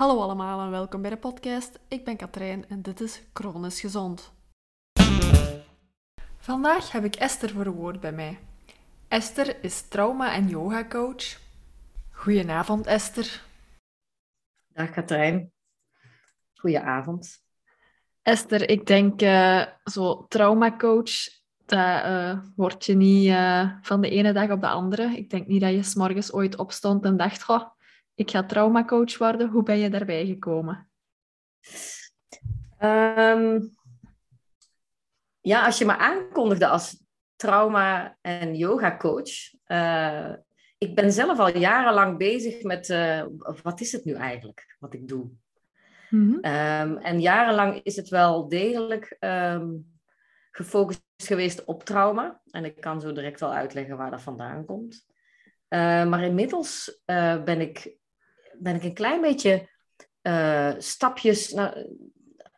Hallo allemaal en welkom bij de podcast. Ik ben Katrijn en dit is Chronisch Gezond. Vandaag heb ik Esther voor het woord bij mij. Esther is trauma- en yoga coach. Goedenavond Esther. Dag Katrijn. Goedenavond. Esther, ik denk uh, zo traumacoach, dat uh, word je niet uh, van de ene dag op de andere. Ik denk niet dat je s morgens ooit opstond en dacht, goh, ik ga traumacoach worden. Hoe ben je daarbij gekomen? Um, ja, als je me aankondigde als trauma- en yoga-coach. Uh, ik ben zelf al jarenlang bezig met uh, wat is het nu eigenlijk wat ik doe. Mm-hmm. Um, en jarenlang is het wel degelijk um, gefocust geweest op trauma. En ik kan zo direct wel uitleggen waar dat vandaan komt. Uh, maar inmiddels uh, ben, ik, ben ik een klein beetje stapjes, nou,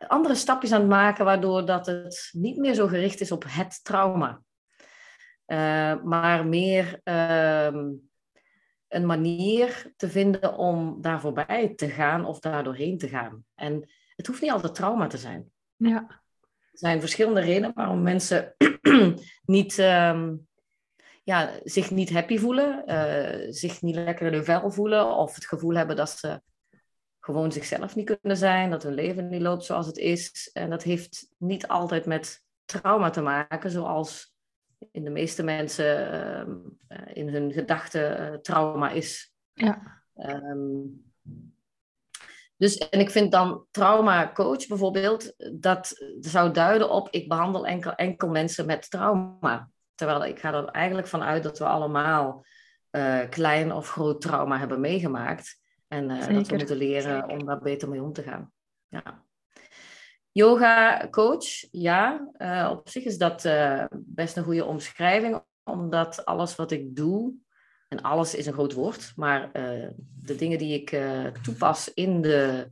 andere stapjes aan het maken, waardoor dat het niet meer zo gericht is op het trauma. maar meer een manier te vinden om daar voorbij te gaan of daar doorheen te gaan. En het hoeft niet altijd trauma te zijn. Ja. Er zijn verschillende redenen waarom mensen niet, um, ja, zich niet happy voelen, uh, zich niet lekker in hun vel voelen of het gevoel hebben dat ze gewoon zichzelf niet kunnen zijn, dat hun leven niet loopt zoals het is. En dat heeft niet altijd met trauma te maken, zoals in de meeste mensen uh, in hun gedachten uh, trauma is. Ja. Um, dus, en ik vind dan trauma coach bijvoorbeeld, dat zou duiden op ik behandel enkel, enkel mensen met trauma. Terwijl ik ga er eigenlijk vanuit dat we allemaal uh, klein of groot trauma hebben meegemaakt. En dat we moeten leren om daar beter mee om te gaan. Ja. Yoga coach, ja. Uh, op zich is dat best een goede omschrijving, omdat alles wat ik doe, en alles is een groot woord, maar de dingen die ik toepas in de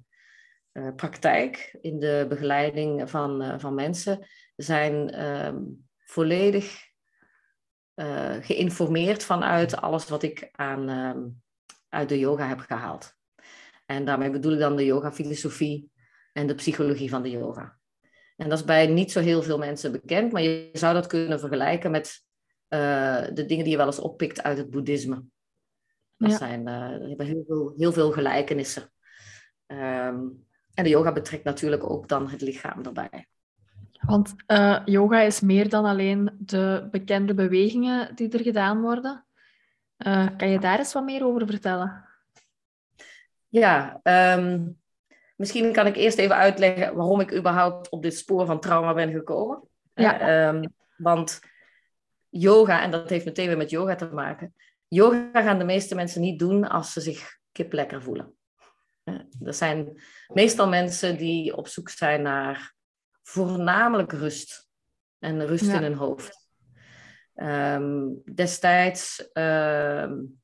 praktijk, in de begeleiding van, van mensen, zijn ehm, volledig geïnformeerd vanuit alles wat ik aan, ehm, uit de yoga heb gehaald. En daarmee bedoel ik dan de yoga-filosofie, en de psychologie van de yoga. En dat is bij niet zo heel veel mensen bekend, maar je zou dat kunnen vergelijken met uh, de dingen die je wel eens oppikt uit het boeddhisme. Dat ja. zijn uh, hebben heel veel, heel veel gelijkenissen. Um, en de yoga betrekt natuurlijk ook dan het lichaam erbij. Want uh, yoga is meer dan alleen de bekende bewegingen die er gedaan worden. kan je daar eens wat meer over vertellen? Ja, um, Misschien kan ik eerst even uitleggen waarom ik überhaupt op dit spoor van trauma ben gekomen. Ja. Um, want yoga, en dat heeft meteen weer met yoga te maken. Yoga gaan de meeste mensen niet doen als ze zich kip lekker voelen. Er zijn meestal mensen die op zoek zijn naar voornamelijk rust. En rust ja. in hun hoofd. Um, destijds um,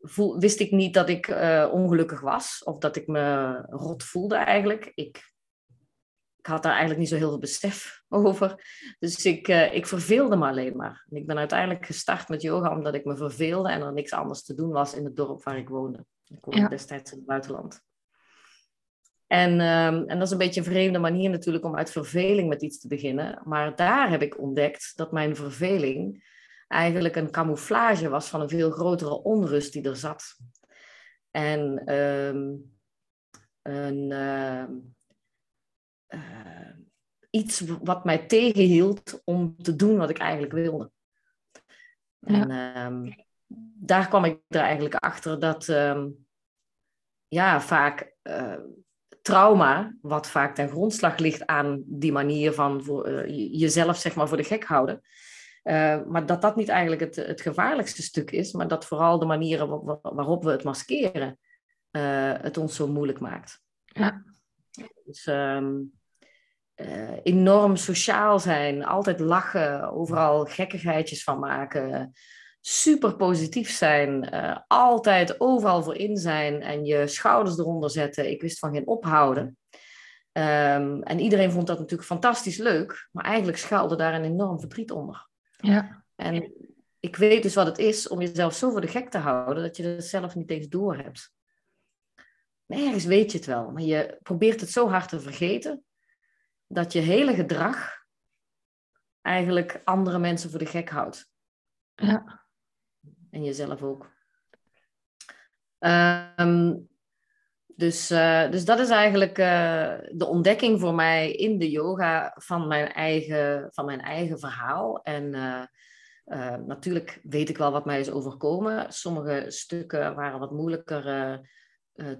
voel, wist ik niet dat ik uh, ongelukkig was of dat ik me rot voelde eigenlijk. Ik, ik had daar eigenlijk niet zo heel veel besef over. Dus ik, uh, ik verveelde me alleen maar. En ik ben uiteindelijk gestart met yoga omdat ik me verveelde en er niks anders te doen was in het dorp waar ik woonde. Ik woonde ja. destijds in het buitenland. En, um, en dat is een beetje een vreemde manier natuurlijk om uit verveling met iets te beginnen. Maar daar heb ik ontdekt dat mijn verveling eigenlijk een camouflage was van een veel grotere onrust die er zat. En um, een, uh, uh, iets wat mij tegenhield om te doen wat ik eigenlijk wilde. Ja. En um, daar kwam ik er eigenlijk achter dat um, ja, vaak uh, trauma, wat vaak ten grondslag ligt aan die manier van voor, uh, jezelf zeg maar voor de gek houden, uh, maar dat dat niet eigenlijk het, het gevaarlijkste stuk is, maar dat vooral de manieren waar, waarop we het maskeren uh, het ons zo moeilijk maakt. Ja. Dus um, uh, enorm sociaal zijn, altijd lachen, overal gekkigheidjes van maken, super positief zijn, altijd overal voor in zijn en je schouders eronder zetten. Ik wist van geen ophouden. Um, en iedereen vond dat natuurlijk fantastisch leuk, maar eigenlijk schuilde daar een enorm verdriet onder. Ja. En ik weet dus wat het is om jezelf zo voor de gek te houden dat je het zelf niet eens door hebt. ergens weet je het wel, maar je probeert het zo hard te vergeten dat je hele gedrag eigenlijk andere mensen voor de gek houdt. Ja. En jezelf ook. Ehm, dus, uh, dus dat is eigenlijk uh, de ontdekking voor mij in de yoga van mijn eigen, van mijn eigen verhaal. En uh, natuurlijk weet ik wel wat mij is overkomen. Sommige stukken waren wat moeilijker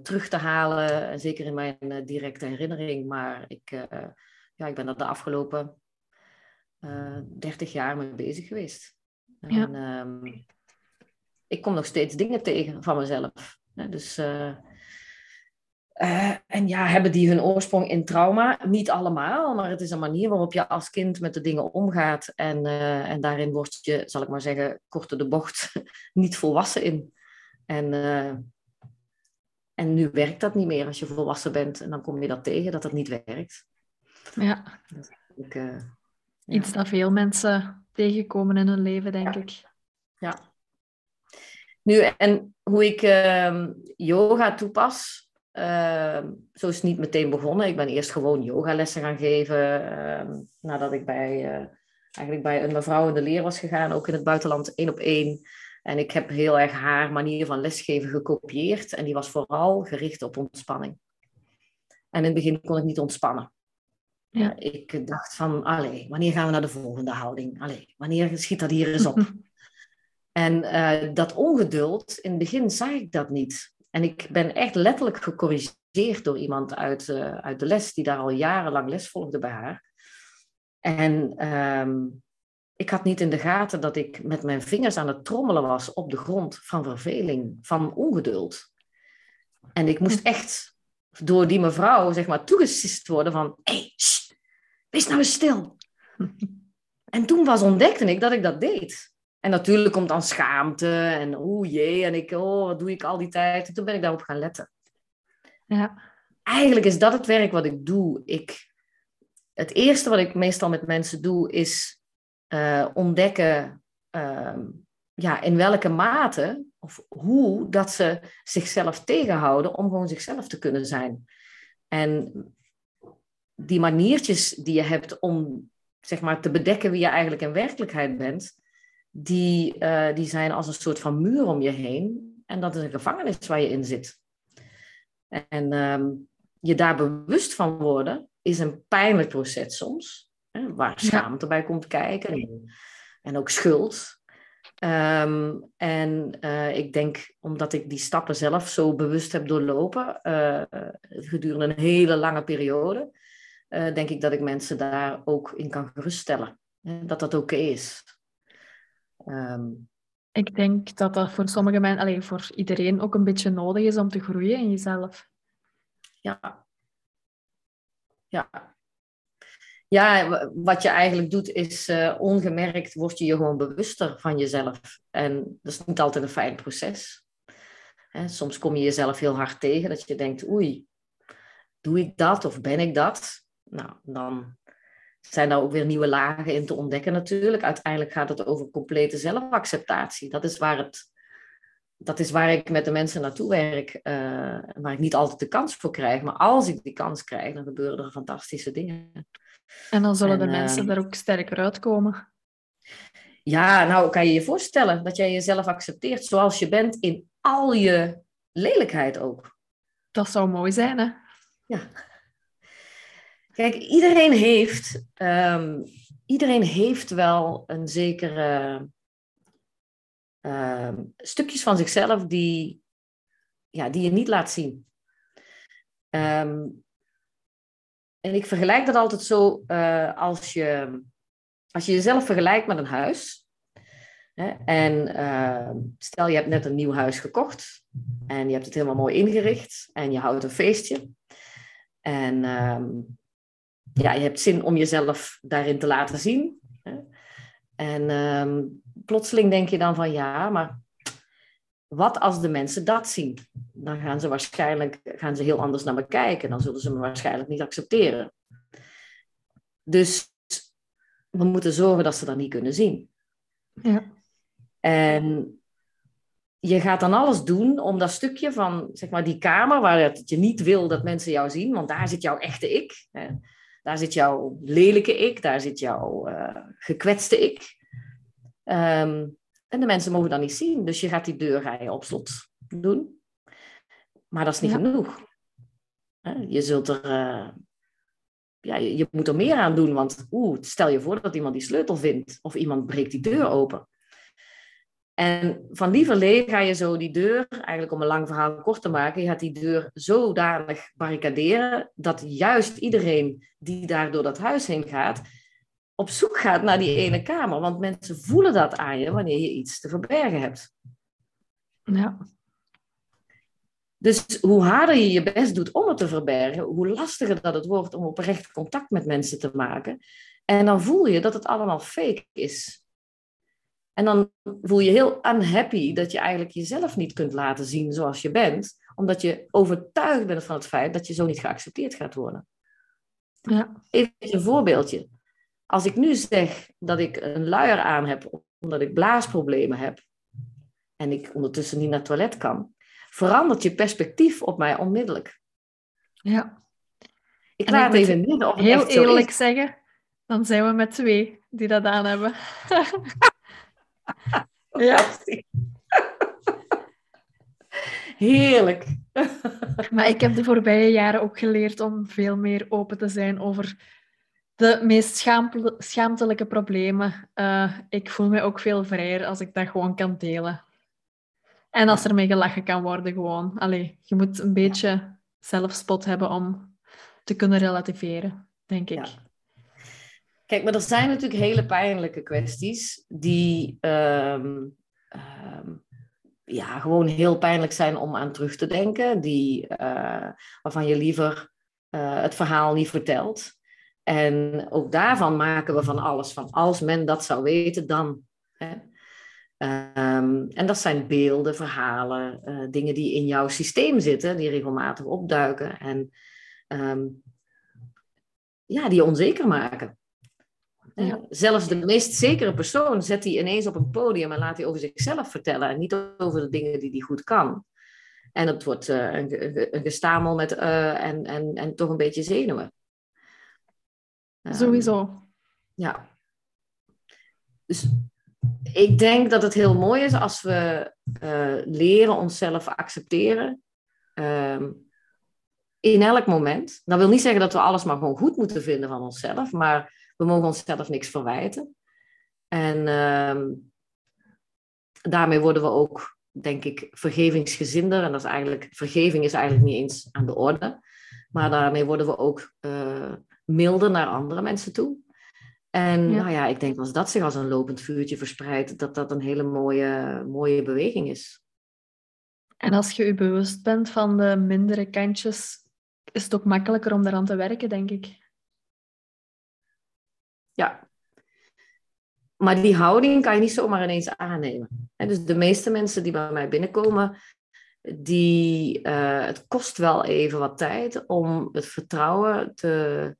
terug te halen, en zeker in mijn directe herinnering. Maar ik, ja, ik ben er de afgelopen 30 jaar mee bezig geweest. Ja. En, um, ik kom nog steeds dingen tegen van mezelf. Dus, uh, uh, en ja, hebben die hun oorsprong in trauma? Niet allemaal, maar het is een manier waarop je als kind met de dingen omgaat. En, uh, en daarin word je, zal ik maar zeggen, korte de bocht, niet volwassen in. En, en nu werkt dat niet meer als je volwassen bent. En dan kom je dat tegen, dat dat niet werkt. Ja. Dat ik, ja. Iets dat veel mensen tegenkomen in hun leven, denk ja. ik. Ja. Nu, en hoe ik uh, yoga toepas, uh, zo is het niet meteen begonnen. Ik ben eerst gewoon yogalessen gaan geven, uh, nadat ik bij, eh, eigenlijk bij een mevrouw in de leer was gegaan, ook in het buitenland, één op één. En ik heb heel erg haar manier van lesgeven gekopieerd. En die was vooral gericht op ontspanning. En in het begin kon ik niet ontspannen. Ja. Ik dacht van, allee, wanneer gaan we naar de volgende houding? Allee, wanneer schiet dat hier eens op? en uh, dat ongeduld, in het begin zag ik dat niet. En ik ben echt letterlijk gecorrigeerd door iemand uit, uh, uit de les, die daar al jarenlang les volgde bij haar. En um, ik had niet in de gaten dat ik met mijn vingers aan het trommelen was op de grond van verveling, van ongeduld. En ik moest echt door die mevrouw, zeg maar, toegesist worden van... Hé, hey, wees nou eens stil. en toen was ontdekte ik dat ik dat deed. En natuurlijk komt dan schaamte en oeh jee, en ik, oh, wat doe ik al die tijd? En toen ben ik daarop gaan letten. Ja. Eigenlijk is dat het werk wat ik doe. Ik, het eerste wat ik meestal met mensen doe, is uh, ontdekken uh, ja, in welke mate of hoe dat ze zichzelf tegenhouden om gewoon zichzelf te kunnen zijn. En die maniertjes die je hebt om zeg maar, te bedekken wie je eigenlijk in werkelijkheid bent, die, uh, die zijn als een soort van muur om je heen. En dat is een gevangenis waar je in zit. En um, je daar bewust van worden is een pijnlijk proces soms, hè, waar schaamte ja. bij komt kijken en, en ook schuld. Um, en uh, ik denk, omdat ik die stappen zelf zo bewust heb doorlopen, uh, gedurende een hele lange periode, uh, denk ik dat ik mensen daar ook in kan geruststellen. Hè, dat dat oké okay is. Um, ik denk dat dat voor sommige mensen, alleen voor iedereen ook een beetje nodig is om te groeien in jezelf. Ja. Ja, ja, wat je eigenlijk doet is uh, ongemerkt word je je gewoon bewuster van jezelf. En dat is niet altijd een fijn proces. Hè, soms kom je jezelf heel hard tegen dat je denkt, oei, doe ik dat of ben ik dat? Nou, dan zijn daar ook weer nieuwe lagen in te ontdekken natuurlijk. Uiteindelijk gaat het over complete zelfacceptatie. Dat is waar, het, dat is waar ik met de mensen naartoe werk, uh, waar ik niet altijd de kans voor krijg. Maar als ik die kans krijg, dan gebeuren er fantastische dingen. En dan zullen en, de mensen uh, er ook sterker uitkomen. Ja, nou kan je je voorstellen dat jij jezelf accepteert zoals je bent in al je lelijkheid ook. Dat zou mooi zijn, hè? Ja. Kijk, iedereen heeft, um, iedereen heeft wel een zekere um, stukjes van zichzelf die, ja, die je niet laat zien. Um, en ik vergelijk dat altijd zo uh, als, je, als je jezelf vergelijkt met een huis. Hè, en stel je hebt net een nieuw huis gekocht en je hebt het helemaal mooi ingericht en je houdt een feestje. En ja, je hebt zin om jezelf daarin te laten zien. Hè. En ehm, plotseling denk je dan van ja, maar wat als de mensen dat zien? Dan gaan ze waarschijnlijk gaan ze heel anders naar me kijken. Dan zullen ze me waarschijnlijk niet accepteren. Dus we moeten zorgen dat ze dat niet kunnen zien. Ja. En je gaat dan alles doen om dat stukje van zeg maar, die kamer waar het, je niet wil dat mensen jou zien, want daar zit jouw echte ik. Hè. Daar zit jouw lelijke ik, daar zit jouw uh, gekwetste ik. Ehm, en de mensen mogen dat niet zien, dus je gaat die deur ga je op slot doen. Maar dat is niet genoeg. Je zult er, uh, ja, je, je, moet er meer aan doen, want oeh, stel je voor dat iemand die sleutel vindt of iemand breekt die deur open. En van lieverlee ga je zo die deur, eigenlijk om een lang verhaal kort te maken, je gaat die deur zodanig barricaderen dat juist iedereen die daar door dat huis heen gaat, op zoek gaat naar die ene kamer. Want mensen voelen dat aan je wanneer je iets te verbergen hebt. Ja. Dus hoe harder je je best doet om het te verbergen, hoe lastiger dat het wordt om oprecht contact met mensen te maken. En dan voel je dat het allemaal fake is. En dan voel je heel unhappy dat je eigenlijk jezelf niet kunt laten zien zoals je bent, omdat je overtuigd bent van het feit dat je zo niet geaccepteerd gaat worden. Ja. Even een voorbeeldje. Als ik nu zeg dat ik een luier aan heb omdat ik blaasproblemen heb en ik ondertussen niet naar het toilet kan, verandert je perspectief op mij onmiddellijk. Ja. Ik laat het even midden of Heel eerlijk zeggen, dan zijn we met twee die dat aan hebben. ja. Heerlijk. maar ik heb de voorbije jaren ook geleerd om veel meer open te zijn over de meest schaamtelijke problemen. Uh, ik voel me ook veel vrijer als ik dat gewoon kan delen. En als er mee gelachen kan worden, gewoon. Allee, je moet een beetje zelfspot hebben om te kunnen relativeren, denk ik. Kijk, maar er zijn natuurlijk hele pijnlijke kwesties die ehm, ehm, ja, gewoon heel pijnlijk zijn om aan terug te denken, die, uh, waarvan je liever uh, het verhaal niet vertelt. En ook daarvan maken we van alles van. Als men dat zou weten, dan. Hè? Um, en dat zijn beelden, verhalen, uh, dingen die in jouw systeem zitten, die regelmatig opduiken en ja, die onzeker maken. Ja. Zelfs de meest zekere persoon zet hij ineens op een podium en laat hij over zichzelf vertellen en niet over de dingen die hij goed kan. En het wordt uh, een, een, gestamel met uh, en, en, en toch een beetje zenuwen. Um, Sowieso. Ja. Dus ik denk dat het heel mooi is als we uh, leren onszelf accepteren. Um, in elk moment. Dat wil niet zeggen dat we alles maar gewoon goed moeten vinden van onszelf, maar we mogen onszelf niks verwijten. En uh, daarmee worden we ook, denk ik, vergevingsgezinder. En dat is eigenlijk, vergeving is eigenlijk niet eens aan de orde. Maar daarmee worden we ook uh, milder naar andere mensen toe. En ja. nou ja, ik denk als dat zich als een lopend vuurtje verspreidt, dat dat een hele mooie, mooie beweging is. En als je je bewust bent van de mindere kantjes, is het ook makkelijker om daaraan te werken, denk ik. Ja. Maar die houding kan je niet zomaar ineens aannemen. dus de meeste mensen die bij mij binnenkomen, die, uh, het kost wel even wat tijd om het vertrouwen te,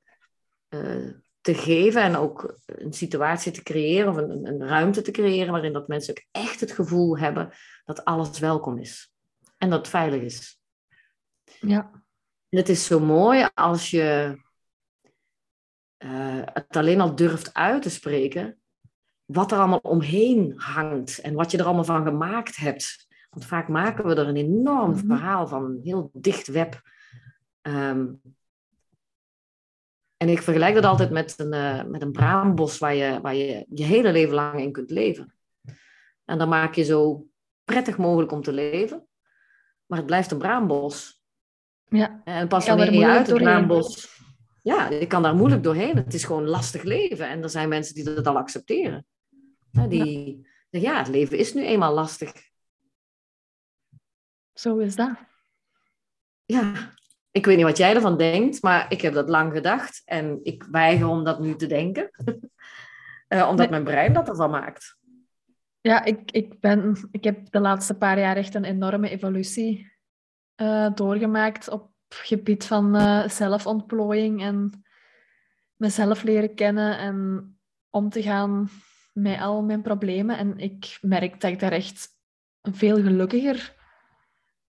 uh, te geven en ook een situatie te creëren of een, een ruimte te creëren waarin dat mensen ook echt het gevoel hebben dat alles welkom is en dat het veilig is. Ja. En het is zo mooi als je uh, het alleen al durft uit te spreken, wat er allemaal omheen hangt en wat je er allemaal van gemaakt hebt. Want vaak maken we er een enorm mm -hmm. verhaal van, een heel dicht web. Um, en ik vergelijk dat altijd met een, uh, met een braambos waar je, waar je je hele leven lang in kunt leven. En dan maak je zo prettig mogelijk om te leven. Maar het blijft een braambos. Ja. En pas wanneer je uit het braambos... Ja, je kan daar moeilijk doorheen. Het is gewoon lastig leven. En er zijn mensen die dat al accepteren. Die ja. ja, het leven is nu eenmaal lastig. Zo is dat. Ja, ik weet niet wat jij ervan denkt, maar ik heb dat lang gedacht. En ik weiger om dat nu te denken. uh, omdat nee. mijn brein dat ervan maakt. Ja, ik, ik, ben, ik heb de laatste paar jaar echt een enorme evolutie uh, doorgemaakt op gebied van uh, zelfontplooiing en mezelf leren kennen en om te gaan met al mijn problemen. En ik merk dat ik daar echt een veel gelukkiger,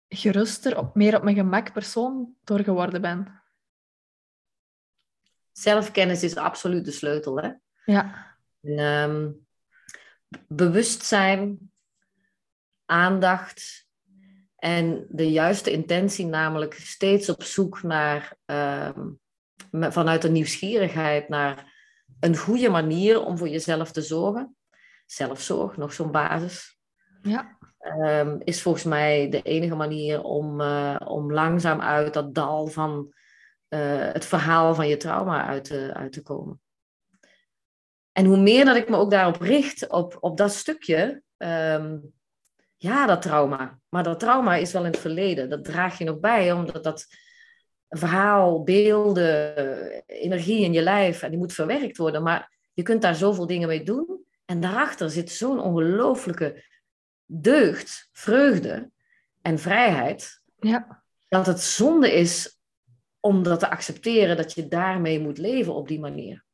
geruster, op, meer op mijn gemak persoon door geworden ben. Zelfkennis is absoluut de sleutel, hè? Ja. En, ehm, bewustzijn, aandacht en de juiste intentie, namelijk steeds op zoek naar, ehm, vanuit een nieuwsgierigheid naar een goede manier om voor jezelf te zorgen. Zelfzorg, nog zo'n basis. Ja. Ehm, is volgens mij de enige manier om, uh, om langzaam uit dat dal van uh, het verhaal van je trauma uit te, uit te komen. En hoe meer dat ik me ook daarop richt, op, op dat stukje, um, ja, dat trauma. Maar dat trauma is wel in het verleden. Dat draag je nog bij, omdat dat verhaal, beelden, energie in je lijf, en die moet verwerkt worden. Maar je kunt daar zoveel dingen mee doen. En daarachter zit zo'n ongelooflijke deugd, vreugde en vrijheid. Ja. Dat het zonde is om dat te accepteren, dat je daarmee moet leven op die manier.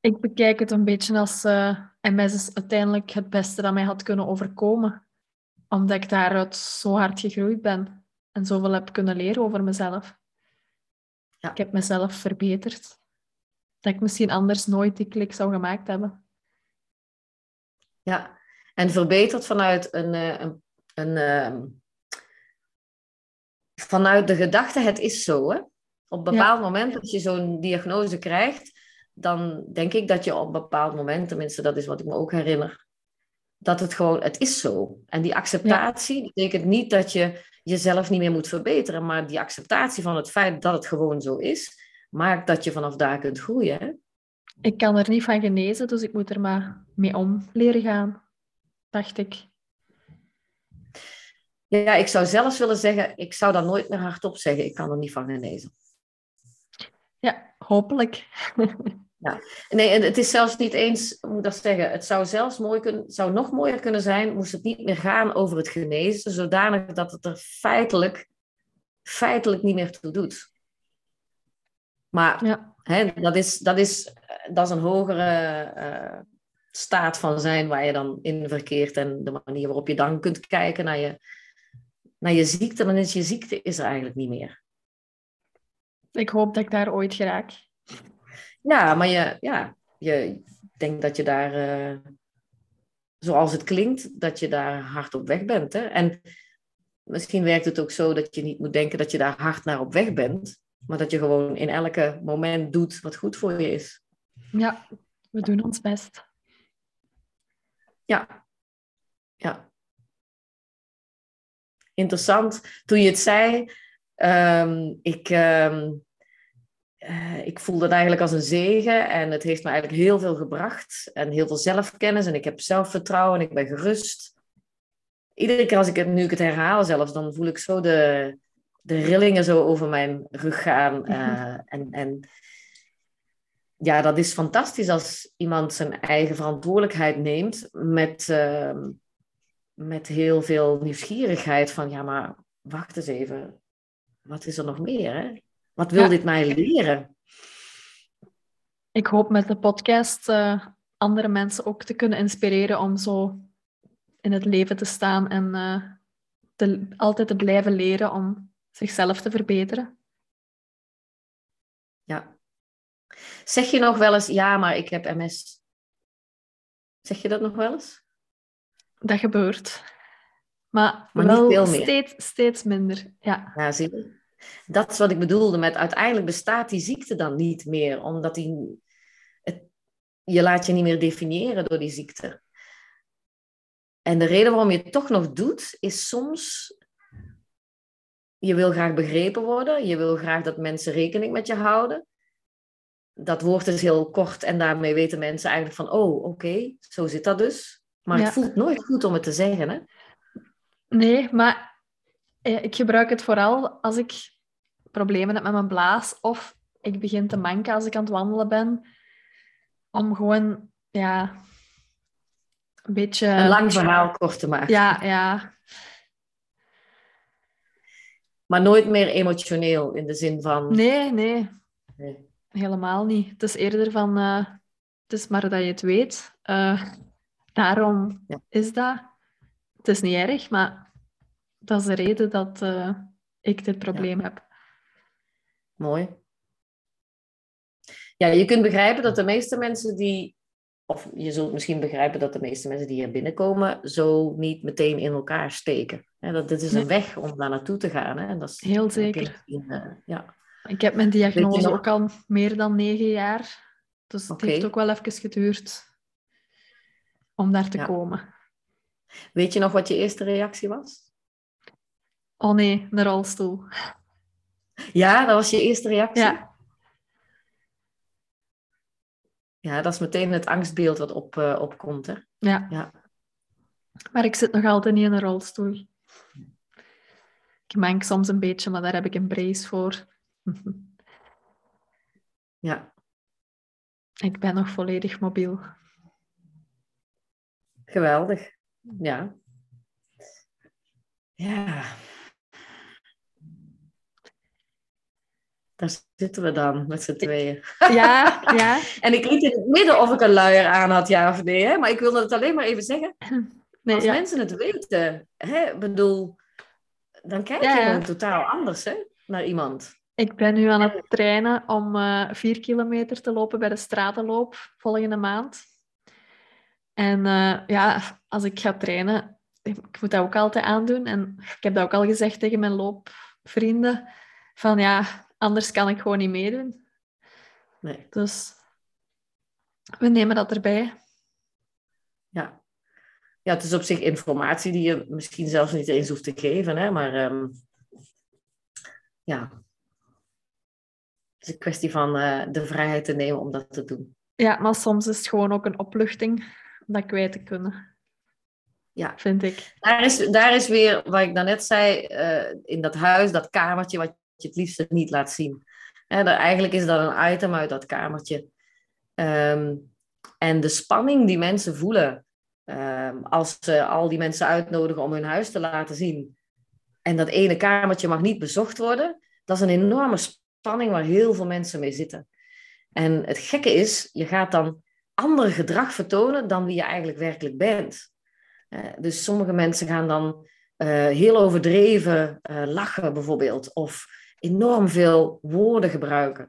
Ik bekijk het een beetje als uh, eh, MS is uiteindelijk het beste dat mij had kunnen overkomen. Omdat ik daaruit zo hard gegroeid ben en zoveel heb kunnen leren over mezelf. Ja. Ik heb mezelf verbeterd. Dat ik misschien anders nooit die klik zou gemaakt hebben. Ja, en verbeterd vanuit een, eh, een, een, ehm, vanuit de gedachte, het is zo. Hè? Op een bepaald moment, als je zo'n diagnose krijgt, dan denk ik dat je op een bepaald moment, tenminste dat is wat ik me ook herinner, dat het gewoon, het is zo. En die acceptatie betekent niet dat je jezelf niet meer moet verbeteren, maar die acceptatie van het feit dat het gewoon zo is, maakt dat je vanaf daar kunt groeien. Ik kan er niet van genezen, dus ik moet er maar mee om leren gaan, dacht ik. Ja, ik zou zelfs willen zeggen, ik zou dat nooit meer hardop zeggen. Ik kan er niet van genezen. Ja, hopelijk. Ja. Nee, en het is zelfs niet eens, hoe moet dat zeggen, het zou zelfs mooi kunnen, zou nog mooier kunnen zijn, moest het niet meer gaan over het genezen, zodanig dat het er feitelijk, feitelijk niet meer toe doet. Maar ja. hè, dat, is, dat, is, dat is een hogere uh, staat van zijn waar je dan in verkeert en de manier waarop je dan kunt kijken naar je, naar je ziekte, dan is je ziekte is er eigenlijk niet meer. Ik hoop dat ik daar ooit geraak. Ja, maar je, ja, je denkt dat je daar, uh, zoals het klinkt, dat je daar hard op weg bent. Hè? En misschien werkt het ook zo dat je niet moet denken dat je daar hard naar op weg bent, maar dat je gewoon in elke moment doet wat goed voor je is. Ja, we doen ons best. Ja, ja. Interessant. Toen je het zei, um, ik, um, uh, ik voel dat eigenlijk als een zegen en het heeft me eigenlijk heel veel gebracht en heel veel zelfkennis en ik heb zelfvertrouwen en ik ben gerust. Iedere keer als ik het, nu ik het herhaal zelfs, dan voel ik zo de, de rillingen zo over mijn rug gaan. Uh, en, en ja, dat is fantastisch als iemand zijn eigen verantwoordelijkheid neemt met, uh, met heel veel nieuwsgierigheid van ja, maar wacht eens even, wat is er nog meer? Hè? Wat wil dit mij leren? Ik hoop met de podcast uh, andere mensen ook te kunnen inspireren om zo in het leven te staan en uh, te, altijd te blijven leren om zichzelf te verbeteren. Ja. Zeg je nog wel eens, ja, maar ik heb MS? Zeg je dat nog wel eens? Dat gebeurt. Maar, maar wel. Steeds, steeds minder. Ja, ja zie je. Dat is wat ik bedoelde met uiteindelijk bestaat die ziekte dan niet meer, omdat die, het, je laat je niet meer definiëren door die ziekte. En de reden waarom je het toch nog doet, is soms je wil graag begrepen worden, je wil graag dat mensen rekening met je houden. Dat woord is heel kort en daarmee weten mensen eigenlijk van, oh, oké, zo zit dat dus. Maar het voelt nooit goed om het te zeggen, hè? Nee, maar ik gebruik het vooral als ik problemen heb met mijn blaas of ik begin te manken als ik aan het wandelen ben. Om gewoon, ja, een beetje... Een lang verhaal kort te maken. Ja, ja. Maar nooit meer emotioneel in de zin van... Nee, nee. nee. Helemaal niet. Het is eerder van... Uh, het is maar dat je het weet. Uh, daarom is dat het is niet erg, maar dat is de reden dat eh, ik dit probleem heb. Mooi. Ja, je kunt begrijpen dat de meeste mensen die, of je zult misschien begrijpen dat de meeste mensen die hier binnenkomen, zo niet meteen in elkaar steken. dat, dit is een weg om daar naartoe te gaan. Hè? Dat is, Heel zeker. uh, ja. Ik heb mijn diagnose ook al meer dan negen jaar. Dus het heeft ook wel even geduurd om daar te komen. Weet je nog wat je eerste reactie was? Oh nee, een rolstoel. Ja, dat was je eerste reactie? Ja. Ja, dat is meteen het angstbeeld wat op, uh, opkomt, hè? Ja. ja. Maar ik zit nog altijd niet in een rolstoel. Ik mank soms een beetje, maar daar heb ik een brace voor. ja. Ik ben nog volledig mobiel. Geweldig. Ja. Ja. Daar zitten we dan met z'n tweeën. Ja, ja. en ik liet in het midden of ik een luier aan had, ja of nee. Hè? Maar ik wilde het alleen maar even zeggen. Nee, Als mensen het weten, hè, bedoel, dan kijk je ja, totaal anders hè, naar iemand. Ik ben nu aan het trainen om uh, vier kilometer te lopen bij de stratenloop volgende maand. En uh, ja, als ik ga trainen, ik moet dat ook altijd aandoen. En ik heb dat ook al gezegd tegen mijn loopvrienden. Van ja, anders kan ik gewoon niet meedoen. Nee. Dus we nemen dat erbij. Ja. Ja, het is op zich informatie die je misschien zelfs niet eens hoeft te geven. Hè? Maar um, ja, het is een kwestie van uh, de vrijheid te nemen om dat te doen. Ja, maar soms is het gewoon ook een opluchting om dat kwijt te kunnen. Ja, vind ik. Daar is, daar is weer, wat ik daarnet zei, uh, in dat huis, dat kamertje, wat je het liefst niet laat zien. Eigenlijk is dat een item uit dat kamertje. Um, en de spanning die mensen voelen um, als ze al die mensen uitnodigen om hun huis te laten zien. En dat ene kamertje mag niet bezocht worden. Dat is een enorme spanning waar heel veel mensen mee zitten. En het gekke is, je gaat dan ander gedrag vertonen dan wie je eigenlijk werkelijk bent. Uh, dus sommige mensen gaan dan uh, heel overdreven uh, lachen bijvoorbeeld. Of enorm veel woorden gebruiken.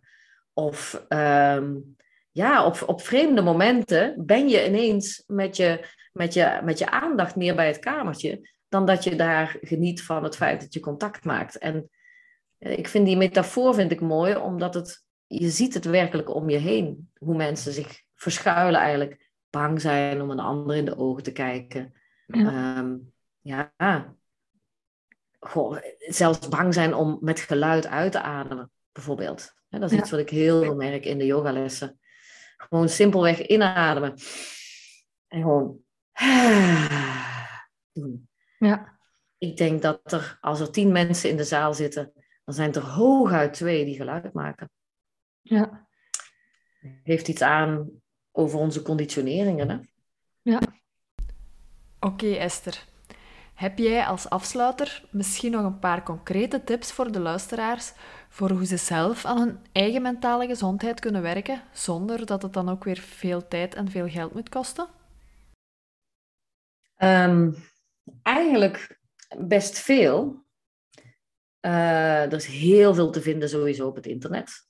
Of um, ja, op, op vreemde momenten ben je ineens met je, met, je, met je aandacht meer bij het kamertje. Dan dat je daar geniet van het feit dat je contact maakt. En ik vind die metafoor vind ik mooi, omdat het, je ziet het werkelijk om je heen. Hoe mensen zich verschuilen eigenlijk. Bang zijn om een ander in de ogen te kijken. Ja. Um, ja. Goh, zelfs bang zijn om met geluid uit te ademen, bijvoorbeeld. dat is iets wat ik heel veel merk in de yogalessen. Gewoon simpelweg inademen. En gewoon doen. Ja. Ik denk dat er, als er tien mensen in de zaal zitten, dan zijn er hooguit twee die geluid maken. Ja. Heeft iets aan over onze conditioneringen. Hè? Ja. Oké, Esther. Heb jij als afsluiter misschien nog een paar concrete tips voor de luisteraars voor hoe ze zelf aan hun eigen mentale gezondheid kunnen werken, zonder dat het dan ook weer veel tijd en veel geld moet kosten? Um, eigenlijk best veel. Uh, er is heel veel te vinden sowieso op het internet.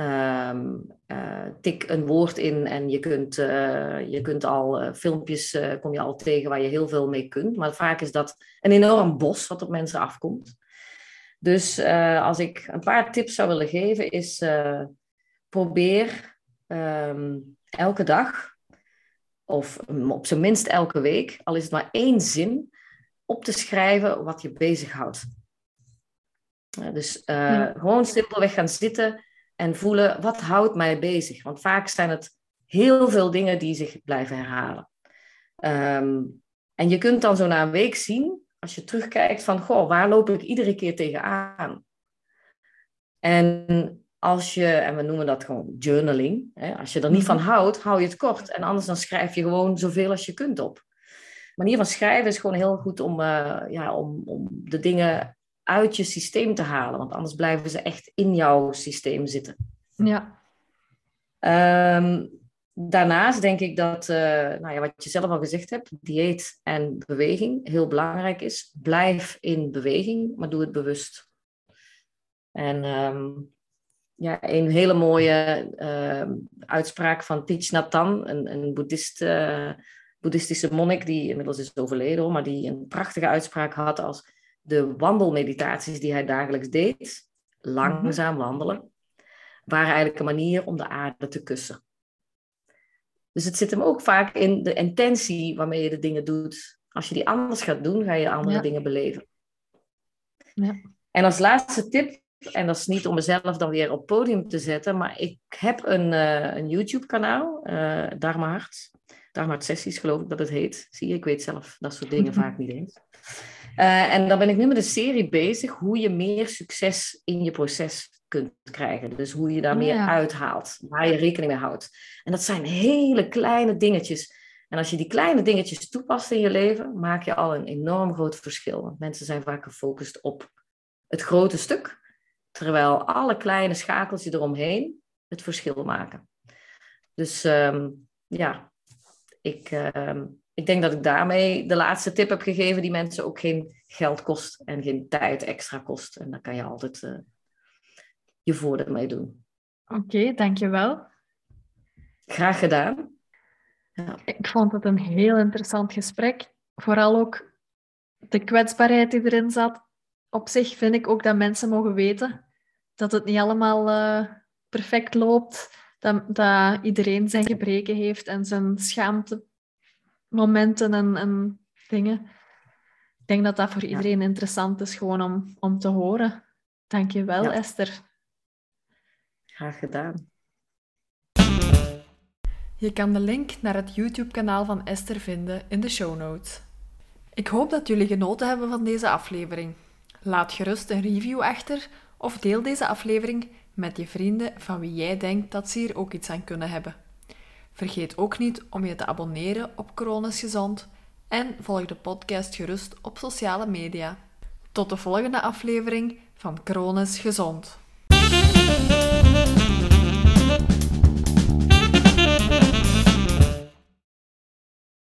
Um, uh, tik een woord in en je kunt, uh, je kunt al filmpjes kom je al tegen waar je heel veel mee kunt. Maar vaak is dat een enorm bos wat op mensen afkomt. Dus als ik een paar tips zou willen geven, is probeer um, elke dag of op zijn minst elke week, al is het maar één zin, op te schrijven wat je bezighoudt. Dus ja. gewoon simpelweg gaan zitten en voelen, wat houdt mij bezig? Want vaak zijn het heel veel dingen die zich blijven herhalen. Um, en je kunt dan zo na een week zien, als je terugkijkt, van, goh, waar loop ik iedere keer tegenaan? En als je, en we noemen dat gewoon journaling, hè, als je er niet van mhm. houdt, hou je het kort. En anders dan schrijf je gewoon zoveel als je kunt op. De manier van schrijven is gewoon heel goed om, uh, ja, om, om de dingen uit je systeem te halen. Want anders blijven ze echt in jouw systeem zitten. Ja. Um, daarnaast denk ik dat, uh, nou ja, wat je zelf al gezegd hebt, dieet en beweging heel belangrijk is. Blijf in beweging, maar doe het bewust. En um, ja, een hele mooie uh, uitspraak van Thich Nhat Hanh, een, een boeddhist, uh, boeddhistische monnik die inmiddels is overleden, maar die een prachtige uitspraak had als de wandelmeditaties die hij dagelijks deed, langzaam wandelen, waren eigenlijk een manier om de aarde te kussen. Dus het zit hem ook vaak in de intentie waarmee je de dingen doet. Als je die anders gaat doen, ga je andere dingen beleven. Ja. En als laatste tip, en dat is niet om mezelf dan weer op podium te zetten, maar ik heb een, uh, een YouTube-kanaal, uh, Dharma Hart. Dharma Hart Sessies geloof ik dat het heet. Zie je, ik weet zelf dat soort dingen vaak niet eens. Uh, en dan ben ik nu met een serie bezig hoe je meer succes in je proces kunt krijgen. Dus hoe je daar oh, meer uithaalt, waar je rekening mee houdt. En dat zijn hele kleine dingetjes. En als je die kleine dingetjes toepast in je leven, maak je al een enorm groot verschil. Want mensen zijn vaak gefocust op het grote stuk, terwijl alle kleine schakels eromheen het verschil maken. Dus um, ja, ik, uh, ik denk dat ik daarmee de laatste tip heb gegeven die mensen ook geen geld kost en geen tijd extra kost. En daar kan je altijd uh, je voordeel mee doen. Oké, okay, dankjewel. Graag gedaan. Ja. Ik vond het een heel interessant gesprek. Vooral ook de kwetsbaarheid die erin zat. Op zich vind ik ook dat mensen mogen weten dat het niet allemaal uh, perfect loopt. Dat, dat iedereen zijn gebreken heeft en zijn schaamte momenten en, en dingen. Ik denk dat dat voor iedereen interessant is gewoon om, om te horen. Dank je wel, Esther. Graag gedaan. Je kan de link naar het YouTube-kanaal van Esther vinden in de show notes. Ik hoop dat jullie genoten hebben van deze aflevering. Laat gerust een review achter of deel deze aflevering met je vrienden van wie jij denkt dat ze hier ook iets aan kunnen hebben. Vergeet ook niet om je te abonneren op Coronis Gezond en volg de podcast gerust op sociale media. Tot de volgende aflevering van Coronis Gezond.